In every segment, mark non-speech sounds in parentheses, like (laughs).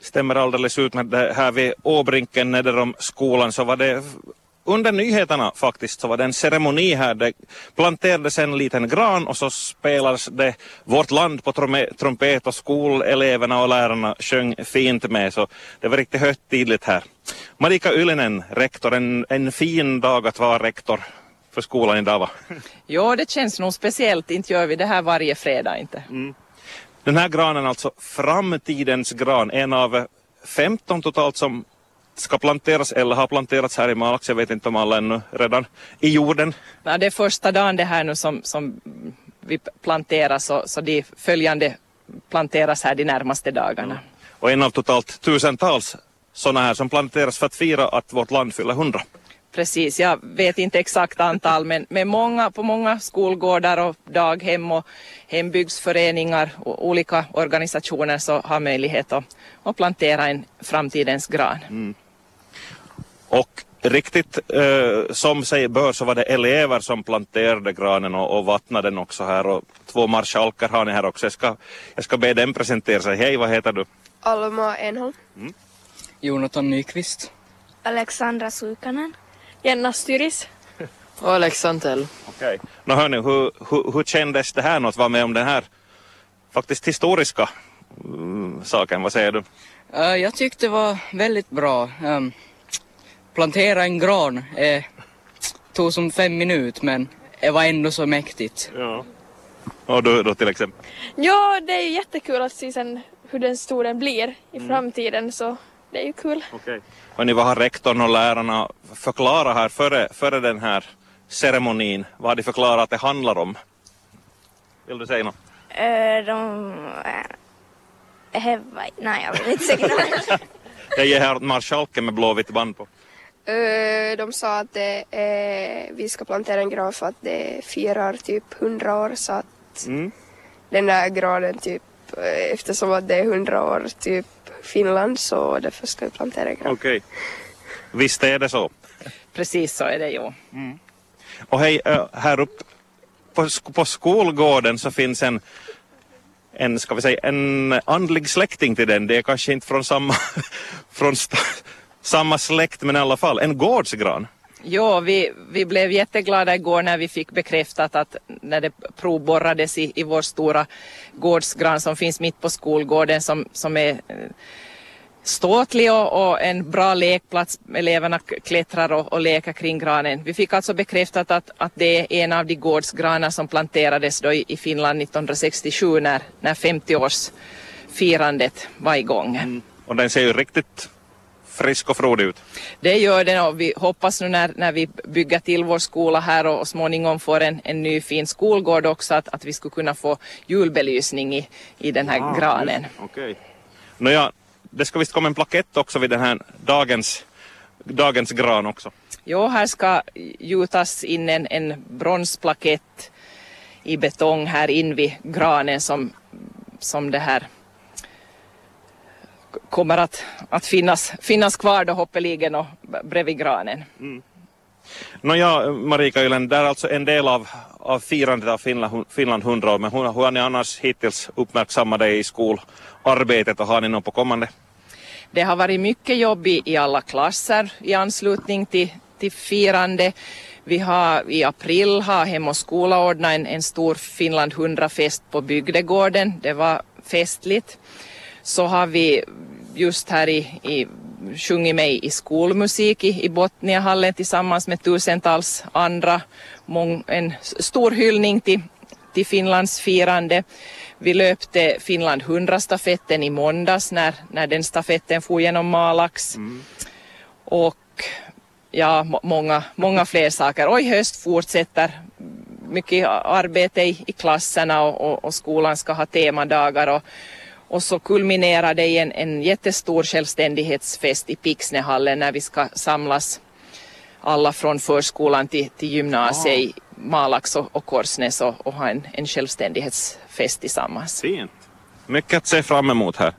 stämmer alldeles ut med det här vid Åbrinken nedre om skolan så var det under nyheterna faktiskt så var det en ceremoni här. Det planterades en liten gran och så spelades det Vårt land på trumpet och skoleleverna och lärarna sjöng fint med så det var riktigt högtidligt här. Marika Ylinen, rektor, en, en fin dag att vara rektor för skolan idag va? Ja det känns nog speciellt, inte gör vi det här varje fredag inte. Mm. Den här granen alltså framtidens gran, en av 15 totalt som ska planteras eller har planterats här i Malax. Jag vet inte om alla ännu redan i jorden. Ja, det är första dagen det här nu som, som vi planterar så, så de följande planteras här de närmaste dagarna. Mm. Och en av totalt tusentals sådana här som planteras för att fira att vårt land fyller hundra. Precis, jag vet inte exakt antal men, men många, på många skolgårdar och daghem och hembygdsföreningar och olika organisationer så har möjlighet att, att plantera en framtidens gran. Mm. Och riktigt eh, som sig bör så var det elever som planterade granen och, och vattnade den också här och två marskalkar har ni här också. Jag ska, jag ska be dem presentera sig. Hej, vad heter du? Alma Enholm. Mm. Jonathan Nyqvist. Alexandra Suikanen. Jenna Styris. (laughs) och Alex Santell. Okej. Okay. hörni, hur, hur, hur kändes det här att vara med om den här faktiskt historiska mm, saken? Vad säger du? Uh, jag tyckte det var väldigt bra. Um, plantera en gran eh, tog som fem minuter men det var ändå så mäktigt. Ja. Och då, då till exempel? Ja, det är ju jättekul att se sen hur den stor den blir i mm. framtiden så det är ju kul. Okej. Okay. vad har rektorn och lärarna förklarat här före, före den här ceremonin? Vad har de förklarat att det handlar om? Vill du säga något? Uh, de... Uh, nej, jag vill inte säga något. (laughs) det ger här marskalken med blåvitt band på. De sa att det, eh, vi ska plantera en gran för att det firar typ hundra år så att mm. den där granen typ eftersom att det är hundra år typ Finland så därför ska vi plantera gran. Okej. Okay. Visst är det så? Precis så är det ju. Mm. Och hej, här uppe på, på skolgården så finns en en, ska vi säga, en andlig släkting till den. Det är kanske inte från samma, (laughs) från samma släkt men i alla fall, en gårdsgran. Ja, vi, vi blev jätteglada igår när vi fick bekräftat att när det provborrades i, i vår stora gårdsgran som finns mitt på skolgården som, som är eh, ståtlig och, och, en bra lekplats. Eleverna klättrar och, och leker kring granen. Vi fick alltså bekräftat att, att det är en av de gårdsgranar som planterades då i, i Finland 1967 när, när 50-årsfirandet var igång. Mm. Och den ser ju riktigt frisk och frodig ut. Det gör den och vi hoppas nu när, när vi bygger till vår skola här och, och småningom får en, en ny fin skolgård också att, att vi skulle kunna få julbelysning i, i den här ah, granen. Okej. Okay. Nåja, det ska visst komma en plakett också vid den här dagens, dagens gran också. Jo, här ska gjutas in en, en bronsplakett i betong här in vid granen som, som det här kommer att, att finnas, finnas kvar då hoppeligen och bredvid granen. Mm. Nåja, Marika Ylen, det är alltså en del av, av firandet av Finland, Finland 100 år, men hur, hur har ni annars hittills uppmärksammat det i skolarbetet och har ni något på kommande? Det har varit mycket jobb i, i alla klasser i anslutning till, till firande. Vi har i april har Hem och skola ordnat en, en stor Finland 100-fest på bygdegården. Det var festligt. Så har vi just här i, i sjungit med i skolmusik i, i Botniahallen tillsammans med tusentals andra. Mång, en stor hyllning till, till Finlands firande. Vi löpte Finland 100-stafetten i måndags när, när den stafetten for genom Malax. Mm. Och ja, många, många fler saker. Och i höst fortsätter mycket arbete i, i klasserna och, och, och skolan ska ha temadagar. Och, och så kulminerar det i en, en jättestor självständighetsfest i Pixnehallen när vi ska samlas alla från förskolan till, till gymnasiet ah. i Malax och, och Korsnäs och, och, ha en, en självständighetsfest tillsammans. Fint. Mycket att se fram emot här.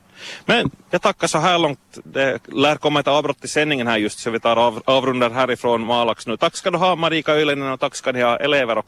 Men jag tackar så här långt. Det lär komma ett avbrott i sändningen här just så vi tar av, avrundar härifrån Malax nu. Tack ska du ha Marika Ylinen och tack ska ni ha elever och